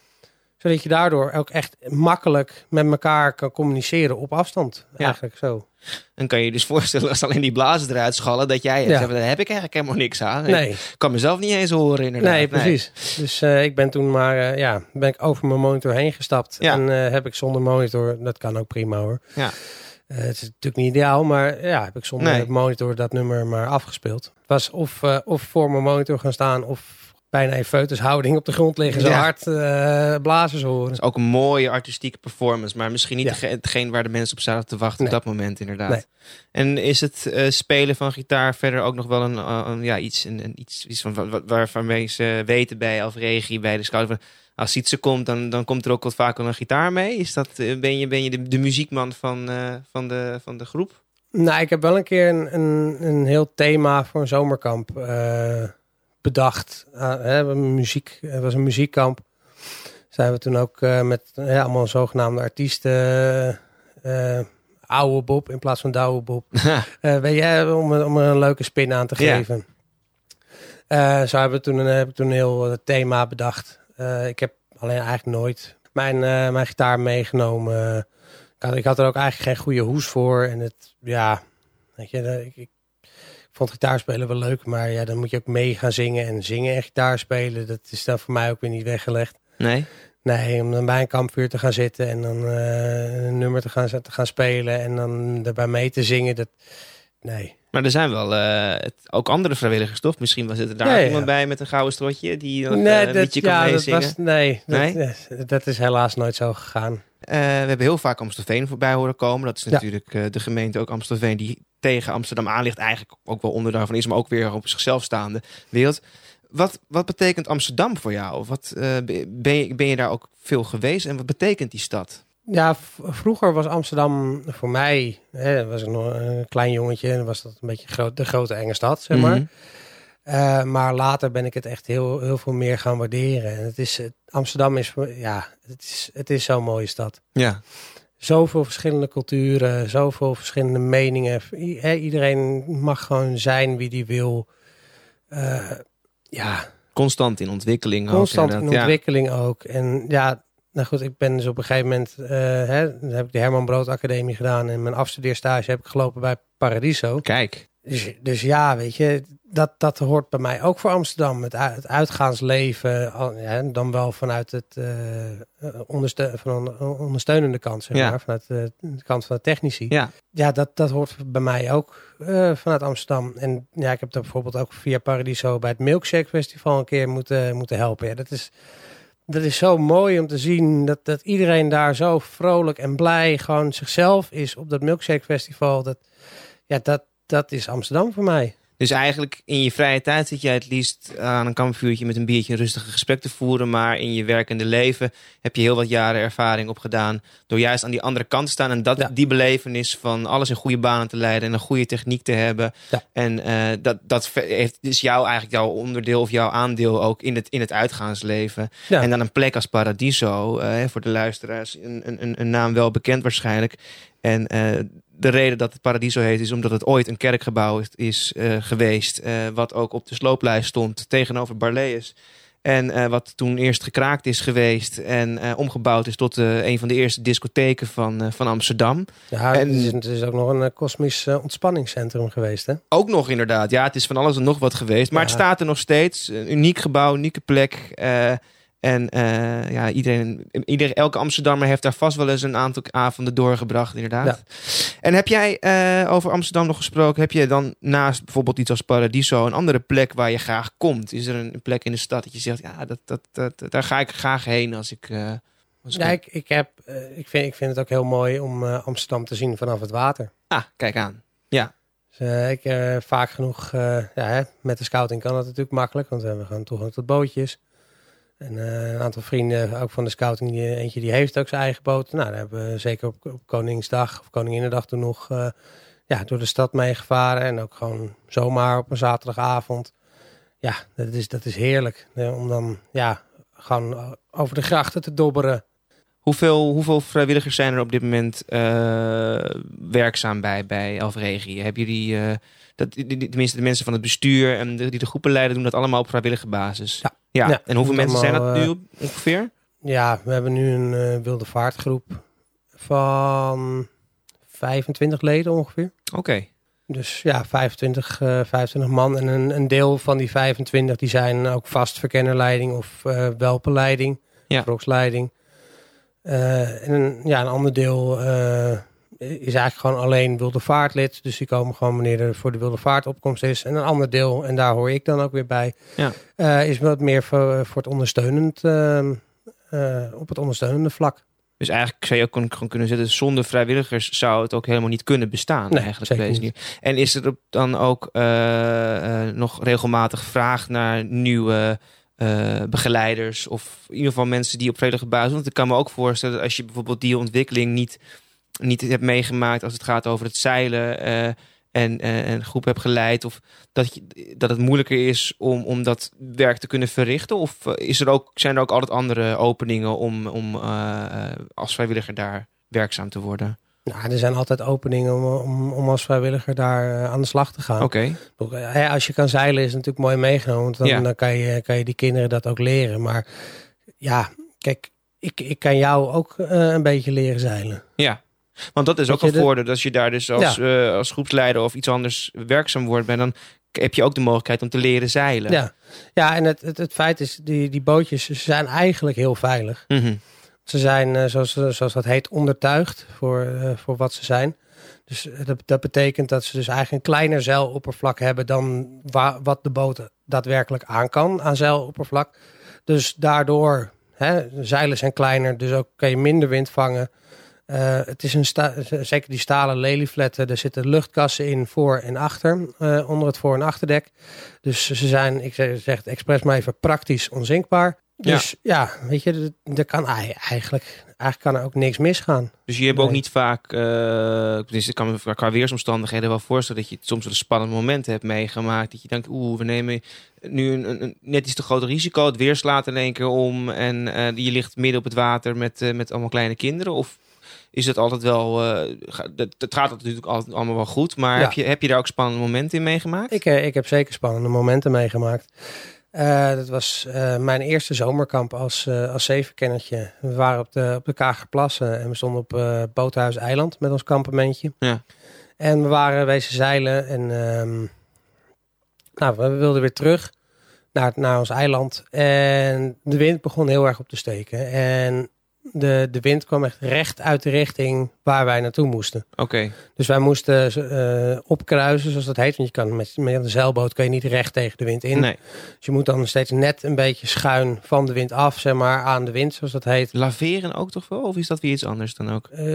Zodat je daardoor ook echt makkelijk met elkaar kan communiceren op afstand. Ja. Eigenlijk zo. Dan kan je je dus voorstellen als alleen die blazen eruit schallen... dat jij Ja. zegt, daar heb ik eigenlijk helemaal niks aan. Nee, Ik kan mezelf niet eens horen inderdaad. nee, precies. Dus eh, ik ben toen maar, eh, ja, ben ik over mijn monitor heen gestapt. Ja. En eh, heb ik zonder monitor, dat kan ook prima hoor. Ja. Het is natuurlijk niet ideaal, maar ja, heb ik zonder Nee. monitor dat nummer maar afgespeeld. Het was of, of voor mijn monitor gaan staan of bijna in feutushouding op de grond liggen. Zo Ja. hard eh blazers horen. Dat is ook een mooie artistieke performance, maar misschien niet Ja. hetgeen waar de mensen op zaten te wachten op dat moment inderdaad. Nee. En is het eh, spelen van gitaar verder ook nog wel een, eh, een- ja, iets, een, een- iets, iets van, wa- wa- waarvan ze weten bij of regie bij de scout van als Sietse komt, dan, dan komt er ook wat vaker een gitaar mee. Is dat, ben je, ben je de, de muziekman van, van, de, van de groep? Nou, ik heb wel een keer een, een, een heel thema voor een zomerkamp bedacht. Uh, hè, muziek, het was een muziekkamp. Zijn we toen ook eh, met ja, allemaal zogenaamde artiesten. eh oude Bob in plaats van Douwe Bob. Eh, weet je, om, om er een leuke spin aan te Ja. geven. Eh, zo hebben we toen een, heb ik toen een heel eh, thema bedacht. Eh, ik heb alleen eigenlijk nooit mijn, eh, mijn gitaar meegenomen. Ik had, ik had er ook eigenlijk geen goede hoes voor. En het, ja, weet je, eh, ik, ik vond gitaarspelen wel leuk. Maar ja, dan moet je ook mee gaan zingen. En zingen en gitaar spelen, dat is dan voor mij ook weer niet weggelegd. nee? Nee, om dan bij een kampvuur te gaan zitten en dan eh, een nummer te gaan, te gaan spelen en dan daarbij mee te zingen. Dat, nee. Maar er zijn wel eh, het- ook andere vrijwilligers, toch? Misschien was er daar ja. iemand bij met een gouden strotje die nee, eh, een dat, liedje kan ja, dat meezingen. was, nee, dat, Nee? eh, dat is helaas nooit zo gegaan. Eh, we hebben heel vaak Amstelveen voorbij horen komen. Dat is natuurlijk eh, de gemeente ook Amstelveen die tegen Amsterdam aan ligt. Eigenlijk ook wel onder daarvan is, maar ook weer op zichzelf staande wereld. Wat, wat betekent Amsterdam voor jou? Wat, eh, ben, je, ben je daar ook veel geweest en wat betekent die stad? Ja, vroeger was Amsterdam voor mij, hè, was ik nog een klein jongetje en was dat een beetje groot, de grote enge stad, zeg maar. Mhm. Eh, maar later ben ik het echt heel, heel veel meer gaan waarderen. En het is, het- Amsterdam is, ja, het is, het is zo'n mooie stad. Ja, Zoveel verschillende culturen, zoveel verschillende meningen. I- iedereen mag gewoon zijn wie die wil. Eh, ja, constant in ontwikkeling. ook, constant in. Ja. ontwikkeling ook. En ja, nou goed, ik ben dus op een gegeven moment... eh, hè, dan heb ik de Herman Brood Academie gedaan... en mijn afstudeerstage heb ik gelopen bij Paradiso. Kijk, Dus, dus ja, weet je, dat, dat hoort bij mij ook voor Amsterdam. Het, het uitgaansleven, al- ja, dan wel vanuit het eh, eh, onderste- van een ondersteunende kant, zeg Ja. maar. Vanuit de, de kant van de technici. ja. Ja, dat, dat hoort bij mij ook eh, vanuit Amsterdam. En ja, ik heb dat bijvoorbeeld ook via Paradiso bij het Milkshake Festival een keer moeten, moeten helpen. Ja, dat is... Dat is zo mooi om te zien dat, dat iedereen daar zo vrolijk en blij gewoon zichzelf is op dat Milkshake Festival. Dat, ja, dat, dat is Amsterdam voor mij. Dus eigenlijk in je vrije tijd zit jij het liefst aan een kampvuurtje met een biertje een rustige gesprek te voeren. Maar in je werkende leven heb je heel wat jaren ervaring opgedaan. Door juist aan die andere kant te staan. En dat, Ja. die belevenis van alles in goede banen te leiden en een goede techniek te hebben. Ja. En eh, dat, dat heeft, is jou eigenlijk jouw onderdeel of jouw aandeel ook in het, in het uitgaansleven. Ja. En dan een plek als Paradiso, eh, voor de luisteraars, een, een- een naam wel bekend waarschijnlijk. En eh, de reden dat het Paradiso heet is omdat het ooit een kerkgebouw is, is eh, geweest. eh, wat ook op de slooplijst stond tegenover Barlees. En wat toen eerst gekraakt is geweest en omgebouwd is tot een van de eerste discotheken van, van Amsterdam. Ja, En- het, is, het is ook nog een kosmisch ontspanningscentrum geweest, hè? Ook nog inderdaad. Ja, het is van alles en nog wat geweest. Maar Ja. het staat er nog steeds. Een uniek gebouw, unieke plek. En eh, ja, iedereen, iedereen, elke Amsterdammer heeft daar vast wel eens een aantal avonden doorgebracht, inderdaad. Ja. En heb jij eh, over Amsterdam nog gesproken? Heb je dan naast bijvoorbeeld iets als Paradiso een andere plek waar je graag komt? Is er een plek in de stad dat je zegt, ja, dat, dat, dat, daar ga ik graag heen als ik... als ik- Ja, ik, ik, heb, ik, vind, ik vind het ook heel mooi om Amsterdam te zien vanaf het water. Ah, kijk aan. Dus, eh, ik eh, vaak genoeg, ja, hè, met de scouting kan dat natuurlijk makkelijk, want we hebben gewoon toegang tot bootjes. En eh, een aantal vrienden, ook van de scouting, die, eentje die heeft ook zijn eigen boot. Nou, daar hebben we zeker op, op Koningsdag of Koninginnedag toen nog eh, ja, door de stad meegevaren. En ook gewoon zomaar op een zaterdagavond. Ja, dat is, dat is heerlijk. eh, om dan ja, gewoon over de grachten te dobberen. Hoeveel, hoeveel vrijwilligers zijn er op dit moment eh, werkzaam bij, bij Elfregie? Hebben jullie, eh, dat, tenminste de mensen van het bestuur en de, die de groepen leiden, doen dat allemaal op vrijwillige basis? Ja. Ja. Ja, en hoeveel mensen zijn dat nu op- ongeveer? Ja, we hebben nu een eh, wilde vaartgroep van 25 leden ongeveer. Oké. Dus ja, 25, eh 25 man. En een, een deel van die 25 die zijn ook vast verkennerleiding of eh welpenleiding, Ja. Eh, en ja, een ander deel eh, is eigenlijk gewoon alleen wilde vaartlid. Dus die komen gewoon wanneer er voor de wilde vaart opkomst is. En een ander deel, en daar hoor ik dan ook weer bij, Ja. eh, is wat meer voor, voor het ondersteunend, ehm, eh, op het ondersteunende vlak. Dus eigenlijk zou je ook gewoon kunnen zeggen, zonder vrijwilligers zou het ook helemaal niet kunnen bestaan. Nee, eigenlijk zeker op deze niet. En is er dan ook eh, eh, nog regelmatig vraag naar nieuwe eh, begeleiders of in ieder geval mensen die op vrijwillige basis. Want ik kan me ook voorstellen dat als je bijvoorbeeld die ontwikkeling niet, niet hebt meegemaakt als het gaat over het zeilen eh, en, eh, een groep hebt geleid, of dat, je, dat het moeilijker is om, om dat werk te kunnen verrichten? Of eh, is er ook, zijn er ook altijd andere openingen om, om eh, eh, als vrijwilliger daar werkzaam te worden? Nou, er zijn altijd openingen om, om, om als vrijwilliger daar eh, aan de slag te gaan. Oké, eh, Als je kan zeilen is het natuurlijk mooi meegenomen. Want dan, Ja. dan kan, je, kan je die kinderen dat ook leren. Maar ja, kijk, ik, ik kan jou ook eh, een beetje leren zeilen. ja. Want dat is ook een de- voordeel. Als je daar dus als, eh, als groepsleider of iets anders werkzaam wordt, ben, dan heb je ook de mogelijkheid om te leren zeilen. Ja, ja en het, het, het feit is, die, die bootjes ze zijn eigenlijk heel veilig. Mhm. Ze zijn, eh, zoals, zoals dat heet, ondertuigd voor, eh, voor wat ze zijn. Dus dat, dat betekent dat ze dus eigenlijk een kleiner zeiloppervlak hebben dan wa- wat de boot daadwerkelijk aan kan aan zeiloppervlak. Dus daardoor, hè, de zeilen zijn kleiner, dus ook kan je minder wind vangen. Eh, het is een sta- zeker die stalen leliefletten, er zitten luchtkassen in voor en achter, eh, onder het voor- en achterdek. Dus ze zijn, ik zeg, het expres maar even, praktisch onzinkbaar. Ja. Dus ja, weet je, er- kan ei- eigenlijk, eigenlijk kan er ook niks misgaan. Dus je hebt ook niet vaak, eh dus ik kan me qua weersomstandigheden wel voorstellen dat je soms wel een spannend moment hebt meegemaakt. Dat je denkt, oeh, we nemen nu een, een, een net iets te groot risico. Het weer slaat in één keer om en je ligt midden op het water met, met allemaal kleine kinderen. Of is het altijd wel, eh, het, het gaat natuurlijk altijd allemaal wel goed. Maar Ja. heb, je, heb je daar ook spannende momenten in meegemaakt? Ik, eh, ik heb zeker spannende momenten meegemaakt. Eh, dat was mijn eerste zomerkamp als, eh als zevenkennertje. We waren op de, op de Kagerplassen en we stonden op Boothuis Eiland met ons kampementje. Ja. En we waren wezen zeilen en ehm, nou, we wilden weer terug naar, naar ons eiland. En de wind begon heel erg op te steken. En de, de wind kwam echt recht uit de richting waar wij naartoe moesten. Oké, Dus wij moesten eh, opkruisen, zoals dat heet. Want je kan met, met een zeilboot kan je niet recht tegen de wind in. nee. Dus je moet dan steeds net een beetje schuin van de wind af, zeg maar, aan de wind, zoals dat heet. Laveren ook toch wel? Of is dat weer iets anders dan ook? Eh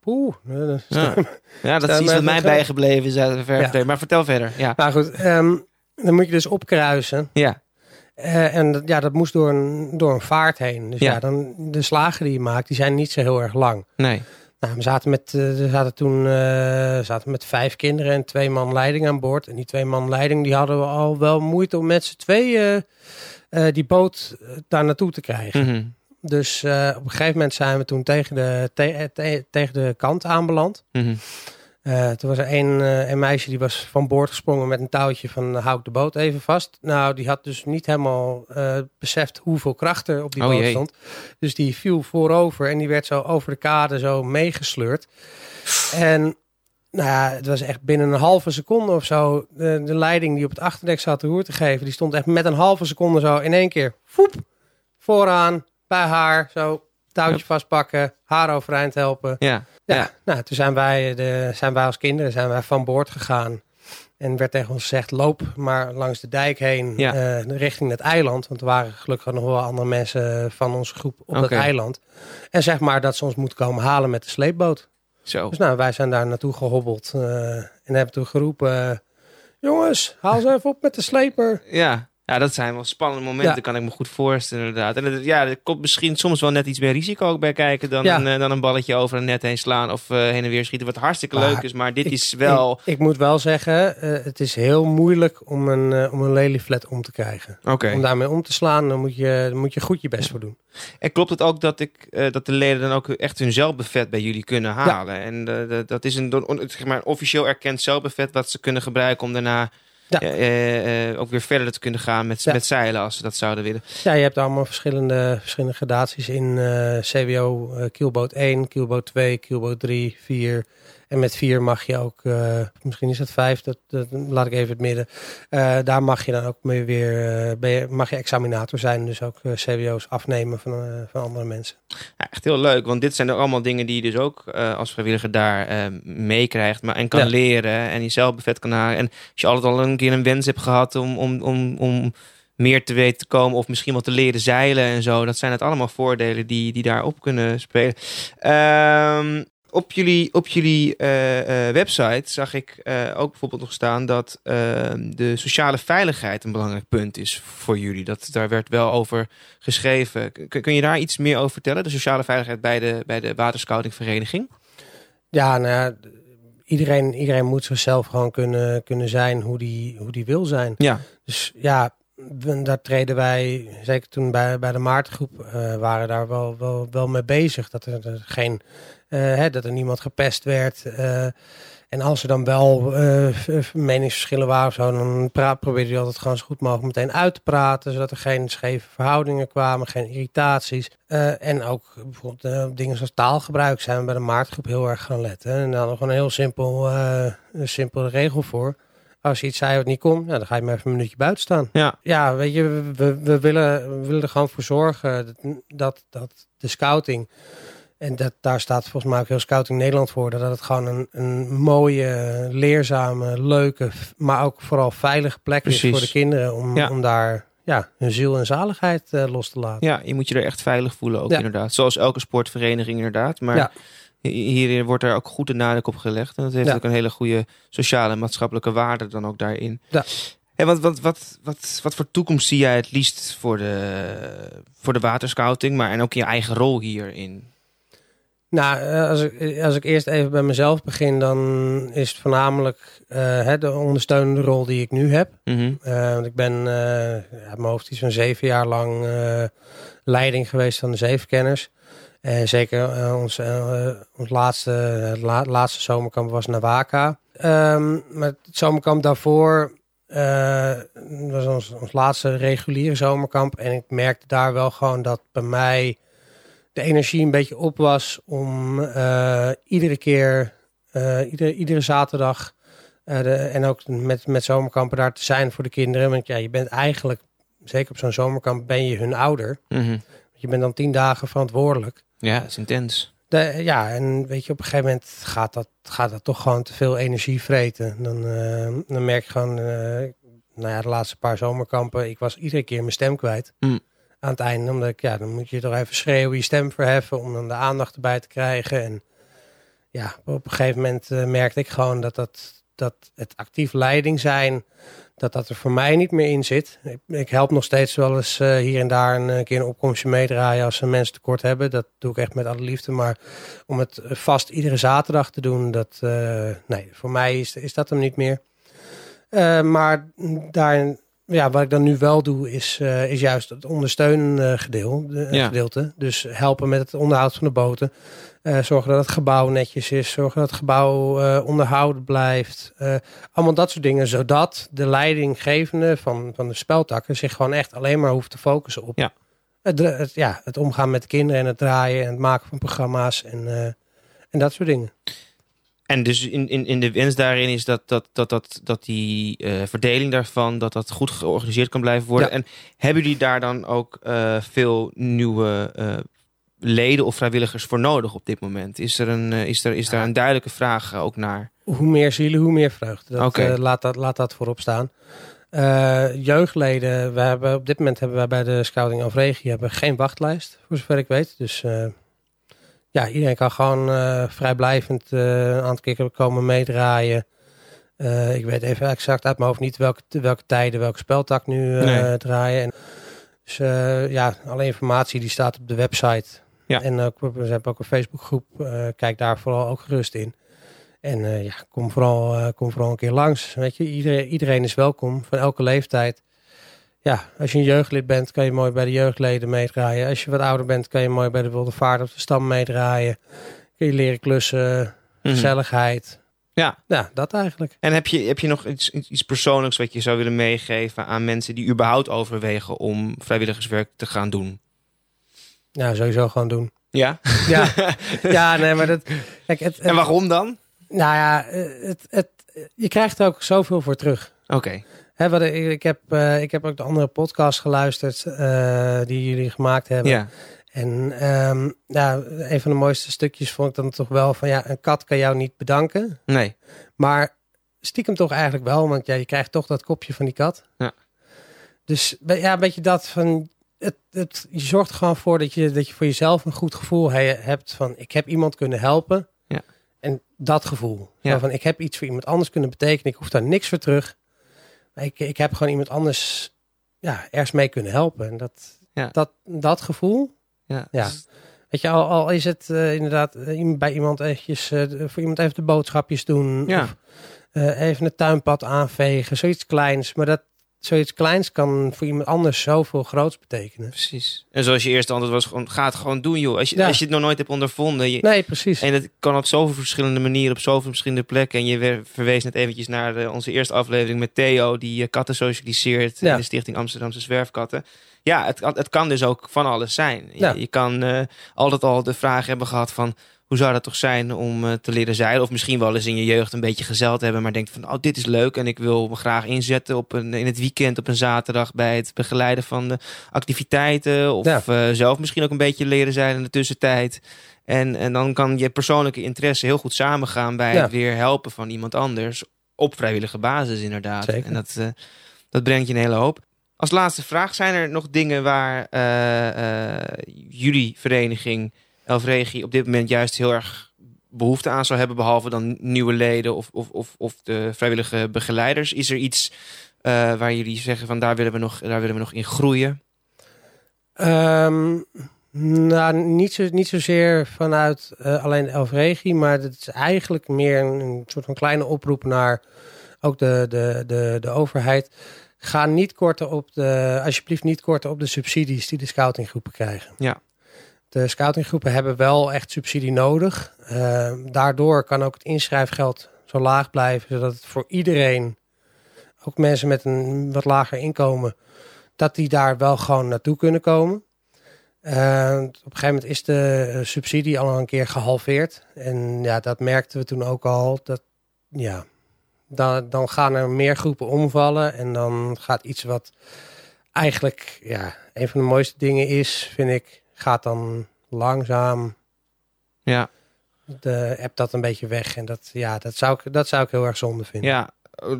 Poeh. eh, Ja, ja dat is iets wat mij even- bijgebleven is uit de ver Ja. verleden. Maar vertel verder. Ja. Maar goed, ehm, dan moet je dus opkruisen. Ja. Eh, en dat, ja, dat moest door een, door een vaart heen. Dus Ja. ja. dan, de slagen die je maakt, die zijn niet zo heel erg lang. Nee. Nou, we zaten, met, eh, we zaten toen eh, zaten met vijf kinderen en twee man leiding aan boord. En die twee man leiding die hadden we al wel moeite om met z'n tweeën eh, die boot eh, daar naartoe te krijgen. Mhm. Dus eh, op een gegeven moment zijn we toen tegen de, te- te- tegen de kant aanbeland. Mhm. Eh, toen was er een, eh, een meisje die was van boord gesprongen met een touwtje van eh, hou ik de boot even vast. Nou, die had dus niet helemaal beseft hoeveel kracht er op die Oh, boot jee. stond. Dus die viel voorover en die werd zo over de kade zo meegesleurd. En nou ja, het was echt binnen een halve seconde of zo. De, de leiding die op het achterdek zat de roer te geven, die stond echt met een halve seconde zo in één keer. Foep, vooraan, bij haar, zo touwtje vastpakken, haar overeind helpen. Ja. Ja, nou, toen zijn wij, de, zijn wij als kinderen zijn wij van boord gegaan. En werd tegen ons gezegd, loop maar langs de dijk heen Ja. eh, richting het eiland. Want er waren gelukkig nog wel andere mensen van onze groep op Oké. dat eiland. En zeg maar dat ze ons moeten komen halen met de sleepboot. Zo. Dus nou, wij zijn daar naartoe gehobbeld. eh, en hebben toen geroepen, eh, jongens, haal ze even op met de sleper. Ja. Ja, dat zijn wel spannende momenten, Ja. kan ik me goed voorstellen inderdaad. En het- ja, er komt misschien soms wel net iets meer risico ook bij kijken dan, Ja. een, eh, dan een balletje over een net heen slaan of eh, heen en weer schieten. Wat hartstikke Maar leuk is, maar dit Ik- is wel... Ik, ik moet wel zeggen, eh, het is heel moeilijk om een, eh, om een lelyflat om te krijgen. Om daarmee om te slaan, dan moet je, dan moet je goed je best voor doen. En klopt het ook dat, ik, dat de leden dan ook echt hun zelfbevet bij jullie kunnen halen? En dat is een, zeg maar, officieel erkend zelfbevet wat ze kunnen gebruiken om daarna Ja. eh, ook weer verder te kunnen gaan met, Ja. met zeilen als ze dat zouden willen. Ja, je hebt allemaal verschillende, verschillende gradaties in CWO, eh kielboot 1, kielboot 2, kielboot 3, 4. En met 4 mag je ook, eh, misschien is het 5, dat, dat laat ik even het midden. Eh, daar mag je dan ook mee weer, ben je, mag je examinator zijn, dus ook CWO's afnemen van, van andere mensen. Ja, echt heel leuk, want dit zijn er allemaal dingen die je dus ook als vrijwilliger daar meekrijgt maar, en kan Ja. leren en jezelf bevet kan halen. En als je altijd al een keer een wens hebt gehad om, om, om, om meer te weten te komen of misschien wat te leren zeilen en zo, dat zijn het allemaal voordelen die, die daarop kunnen spelen. Ehm, op jullie, op jullie eh, eh, website zag ik eh, ook bijvoorbeeld nog staan dat ehm, de sociale veiligheid een belangrijk punt is voor jullie. Dat, daar werd wel over geschreven. Kun, kun je daar iets meer over vertellen? De sociale veiligheid bij de, bij de waterscoutingvereniging? Ja, nou iedereen, iedereen moet zichzelf gewoon kunnen, kunnen zijn hoe die, hoe die wil zijn. Ja. Dus ja, daar treden wij, zeker toen bij, bij de Maartengroep, eh, waren daar wel, wel, wel mee bezig. Dat er, er geen, hè, dat er niemand gepest werd. eh, en als er dan wel eh, meningsverschillen waren of zo, dan probeerde je altijd gewoon zo goed mogelijk meteen uit te praten. Zodat er geen scheve verhoudingen kwamen, geen irritaties. Eh, en ook bijvoorbeeld eh, dingen zoals taalgebruik zijn we bij de Maartengroep heel erg gaan letten. En dan gewoon een heel simpel, eh, een simpele regel voor. Als je iets zei wat niet kon, ja, dan ga je maar even een minuutje buiten staan. Ja. Ja, weet je, we, we, willen, we willen er gewoon voor zorgen dat, dat de scouting, en dat, daar staat volgens mij ook heel Scouting Nederland voor, dat het gewoon een, een mooie, leerzame, leuke, maar ook vooral veilige plek is voor de kinderen om, Ja. om daar ja, hun ziel en zaligheid eh, los te laten. ja, je moet je er echt veilig voelen ook Ja. inderdaad. Zoals elke sportvereniging inderdaad. Maar Ja. hi- hier wordt er ook goed de nadruk op gelegd. En dat heeft ook een hele goede sociale en maatschappelijke waarde dan ook daarin. Ja. En wat, wat, wat, wat, wat voor toekomst zie jij het liefst voor de, voor de waterscouting, maar en ook je eigen rol hierin? Nou, eh, als ik, als ik eerst even bij mezelf begin, dan is het voornamelijk eh, de ondersteunende rol die ik nu heb. Eh, want ik ben eh uit mijn hoofd iets van zeven jaar lang eh, leiding geweest van de zevenkenners. En zeker eh, ons, eh, ons laatste, la- laatste zomerkamp was Nawaka. Ehm maar het zomerkamp daarvoor eh, was ons, ons laatste reguliere zomerkamp. En ik merkte daar wel gewoon dat bij mij de energie een beetje op was om eh, iedere keer, eh, iedere, iedere zaterdag eh, de, en ook met, met zomerkampen daar te zijn voor de kinderen. Want ja, je bent eigenlijk, zeker op zo'n zomerkamp, ben je hun ouder. Mhm. Je bent dan tien dagen verantwoordelijk. Ja, dat is intens. De, ja, en weet je, op een gegeven moment gaat dat, gaat dat toch gewoon te veel energie vreten. Dan, dan merk je gewoon, nou ja, de laatste paar zomerkampen, ik was iedere keer mijn stem kwijt. Mm. Aan het einde, omdat ik, ja, dan moet je toch even schreeuwen, je stem verheffen om dan de aandacht erbij te krijgen. En ja, op een gegeven moment eh, merkte ik gewoon dat, dat, dat het actief leiding zijn, dat dat er voor mij niet meer in zit. Ik, help nog steeds wel eens eh, hier en daar een eh, keer een opkomstje meedraaien als ze mensen tekort hebben. Dat doe ik echt met alle liefde. Maar om het vast iedere zaterdag te doen, dat, nee, voor mij is, is dat hem niet meer. Maar daarin ja, wat ik dan nu wel doe, is, eh, is juist het ondersteunende gedeel, de, Ja. gedeelte. Dus helpen met het onderhoud van de boten. Eh, zorgen dat het gebouw netjes is. Zorgen dat het gebouw eh, onderhouden blijft. Allemaal dat soort dingen. Zodat de leidinggevende van, van de speltakken zich gewoon echt alleen maar hoeft te focussen op Ja. Het, het, ja, het omgaan met kinderen en het draaien en het maken van programma's en, en dat soort dingen. En dus in, in, in de wens daarin is dat, dat, dat, dat, dat die eh, verdeling daarvan, dat dat goed georganiseerd kan blijven worden. Ja. En hebben jullie daar dan ook eh, veel nieuwe eh, leden of vrijwilligers voor nodig op dit moment? Is er, een, is er, is daar een duidelijke vraag ook naar? hoe meer zielen, hoe meer vreugde. Dat, laat, dat, laat dat voorop staan. Jeugdleden, we hebben, op dit moment hebben wij bij de Scouting of Regie hebben geen wachtlijst, voor zover ik weet. Dus ja, iedereen kan gewoon eh, vrijblijvend eh, een aantal keer komen meedraaien. Eh, ik weet even exact uit mijn hoofd niet welke, welke tijden, welke speltak nu Nee. draaien. En, dus ja, alle informatie die staat op de website. Ja. En we hebben ook een Facebookgroep. kijk daar vooral ook gerust in. En ja, kom vooral, kom vooral een keer langs. Weet je, iedereen, iedereen is welkom, van elke leeftijd. Ja, als je een jeugdlid bent, kan je mooi bij de jeugdleden meedraaien. Als je wat ouder bent, kan je mooi bij de Wilde Vaart op de stam meedraaien. Kun je leren klussen, Mhm. gezelligheid. Ja. Ja, dat eigenlijk. En heb je, heb je nog iets, iets persoonlijks wat je zou willen meegeven aan mensen die überhaupt overwegen om vrijwilligerswerk te gaan doen? Ja, sowieso gewoon doen. Ja? Ja, ja nee, maar dat... Kijk, het, het- En waarom dan? nou ja, het, het, je krijgt er ook zoveel voor terug. Oké. Hè, wat ik, ik, heb, eh, ik heb ook de andere podcast geluisterd eh, die jullie gemaakt hebben. Ja. En ehm, ja, een van de mooiste stukjes vond ik dan toch wel van ja, een kat kan jou niet bedanken. Nee. Maar stiekem toch eigenlijk wel, want ja, je krijgt toch dat kopje van die kat. Ja. Dus ja, een beetje dat van. Het, het, je zorgt er gewoon voor dat je, dat je voor jezelf een goed gevoel he- hebt van ik heb iemand kunnen helpen. Ja. En dat gevoel. Ja. Van ik heb iets voor iemand anders kunnen betekenen. Ik hoef daar niks voor terug. Ik, ik heb gewoon iemand anders ja, ergens mee kunnen helpen. En dat, Ja. dat, dat gevoel, Ja. Ja. Weet je, al, al is het eh, inderdaad eh, bij iemand eventjes, eh, voor iemand even de boodschapjes doen. Ja. Of even het tuinpad aanvegen. Zoiets kleins. Maar dat zoiets kleins kan voor iemand anders zoveel groots betekenen. Precies. En zoals je eerste antwoord was, gewoon, ga het gewoon doen, joh. Als je, Ja. als je het nog nooit hebt ondervonden. Je, Nee, precies. En dat kan op zoveel verschillende manieren, op zoveel verschillende plekken. En je verwees net eventjes naar eh, onze eerste aflevering met Theo, die eh, katten socialiseert Ja. in de Stichting Amsterdamse Zwerfkatten. Ja, het, kan- het kan dus ook van alles zijn. Je- Ja. Je, kan eh, altijd al de vraag hebben gehad van, hoe zou dat toch zijn om eh, te leren zeilen? Of misschien wel eens in je jeugd een beetje gezeild hebben, maar denkt van, oh, dit is leuk en ik wil me graag inzetten op een, in het weekend op een zaterdag bij het begeleiden van de activiteiten. Of Ja. eh, zelf misschien ook een beetje leren zeilen in de tussentijd. En, en dan kan je persoonlijke interesse heel goed samengaan bij Ja. het weer helpen van iemand anders. Op vrijwillige basis inderdaad. Zeker. En dat, dat brengt je een hele hoop. Als laatste vraag, zijn er nog dingen waar eh, eh, jullie vereniging Elfregie op dit moment juist heel erg behoefte aan zou hebben, behalve dan nieuwe leden of, of, of, of de vrijwillige begeleiders? Is er iets eh, waar jullie zeggen van daar willen we nog, daar willen we nog in groeien? Ehm, nou, niet, zo, niet zozeer vanuit eh, alleen Elfregie, maar het is eigenlijk meer een, een soort van kleine oproep naar ook de, de, de, de overheid. Ga niet korten op de, alsjeblieft niet korten op de subsidies die de scoutinggroepen krijgen. Ja. De scoutinggroepen hebben wel echt subsidie nodig. Ehm, daardoor kan ook het inschrijfgeld zo laag blijven, zodat het voor iedereen, ook mensen met een wat lager inkomen, dat die daar wel gewoon naartoe kunnen komen. Eh, op een gegeven moment is de eh, subsidie al een keer gehalveerd. En ja, dat merkten we toen ook al. Dat, ja, dan, dan gaan er meer groepen omvallen. En dan gaat iets wat eigenlijk ja, een van de mooiste dingen is, vind ik, gaat dan langzaam Ja, de app dat een beetje weg. En dat, ja, dat, zou ik, dat zou ik heel erg zonde vinden. ja,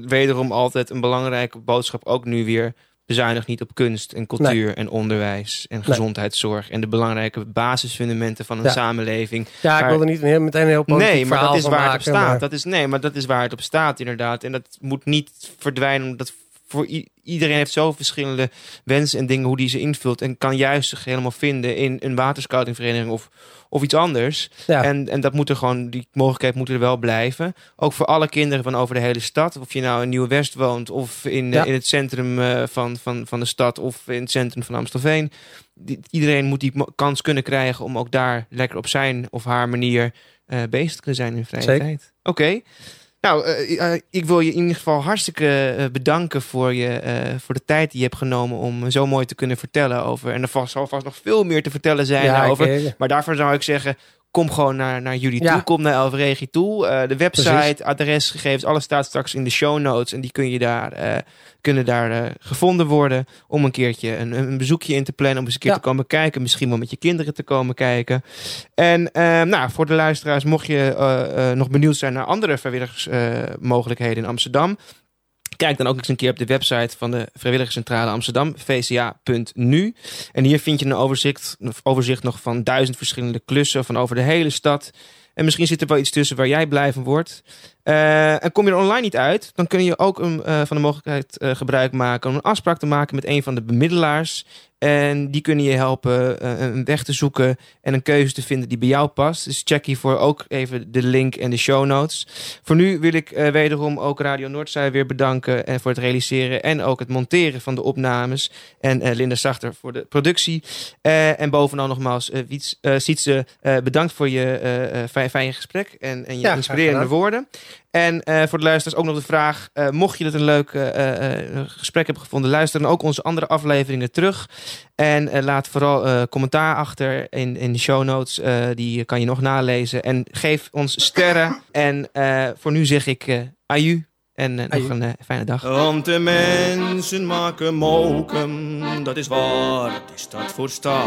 wederom altijd een belangrijke boodschap ook nu weer. Bezuinig niet op kunst en cultuur en onderwijs en gezondheidszorg. En de belangrijke basisfundamenten van een Ja. samenleving. Ja, ik Maar- wilde niet heel, meteen een heel politiek Nee, maar dat is waar het op staat. maar- Dat is, nee, maar dat is waar het op staat inderdaad. En dat moet niet verdwijnen omdat voor iedereen heeft zo verschillende wensen en dingen hoe die ze invult. En kan juist zich helemaal vinden in een waterscoutingvereniging of, of iets anders. Ja. En, en dat moet er gewoon, die mogelijkheid moet er wel blijven. Ook voor alle kinderen van over de hele stad. Of je nou in Nieuwe-West woont of in, Ja. in het centrum eh, van, van, van de stad of in het centrum van Amstelveen. Iedereen moet die kans kunnen krijgen om ook daar lekker op zijn of haar manier eh, bezig te kunnen zijn in vrije Zeker. tijd. Oké. Nou, eh, eh, ik wil je in ieder geval hartstikke eh, bedanken voor, je, voor de tijd die je hebt genomen om zo mooi te kunnen vertellen over. En er vast, zal vast nog veel meer te vertellen zijn ja, over. Maar daarvoor zou ik zeggen, kom gewoon naar, naar jullie Ja. toe. Kom naar Elveregi toe. Eh, de website, Precies. adresgegevens, alles staat straks in de show notes. En die kun je daar, eh, kunnen daar eh, gevonden worden om een keertje een, een bezoekje in te plannen. Om eens een keer Ja. te komen kijken. Misschien wel met je kinderen te komen kijken. En eh, nou, voor de luisteraars, mocht je nog benieuwd zijn naar andere vrijwilligersmogelijkheden in Amsterdam. Kijk dan ook eens een keer op de website van de Vrijwilligerscentrale Amsterdam, vca.nu. En hier vind je een overzicht, een overzicht nog van duizend verschillende klussen van over de hele stad. En misschien zit er wel iets tussen waar jij blij van wordt. Eh, en kom je er online niet uit, dan kun je ook een, eh, van de mogelijkheid eh, gebruik maken om een afspraak te maken met een van de bemiddelaars. En die kunnen je helpen een weg te zoeken en een keuze te vinden die bij jou past. Dus check hiervoor ook even de link en de show notes. Voor nu wil ik wederom ook Radio Noordzij weer bedanken en voor het realiseren en ook het monteren van de opnames. En Linda Zachter voor de productie. En bovenal nogmaals, Wiets, Sietse, bedankt voor je fijn, fijne gesprek en, en je Ja, inspirerende woorden. En eh, voor de luisteraars ook nog de vraag: eh, mocht je dat een leuk eh, eh, gesprek hebben gevonden, luister dan ook onze andere afleveringen terug. En eh, laat vooral eh, commentaar achter in, in de show notes. eh, die kan je nog nalezen. En geef ons sterren. en eh, voor nu zeg ik eh aju. En nog een fijne dag. Want de mensen maken mokum, dat is waar, het is dat voor staat.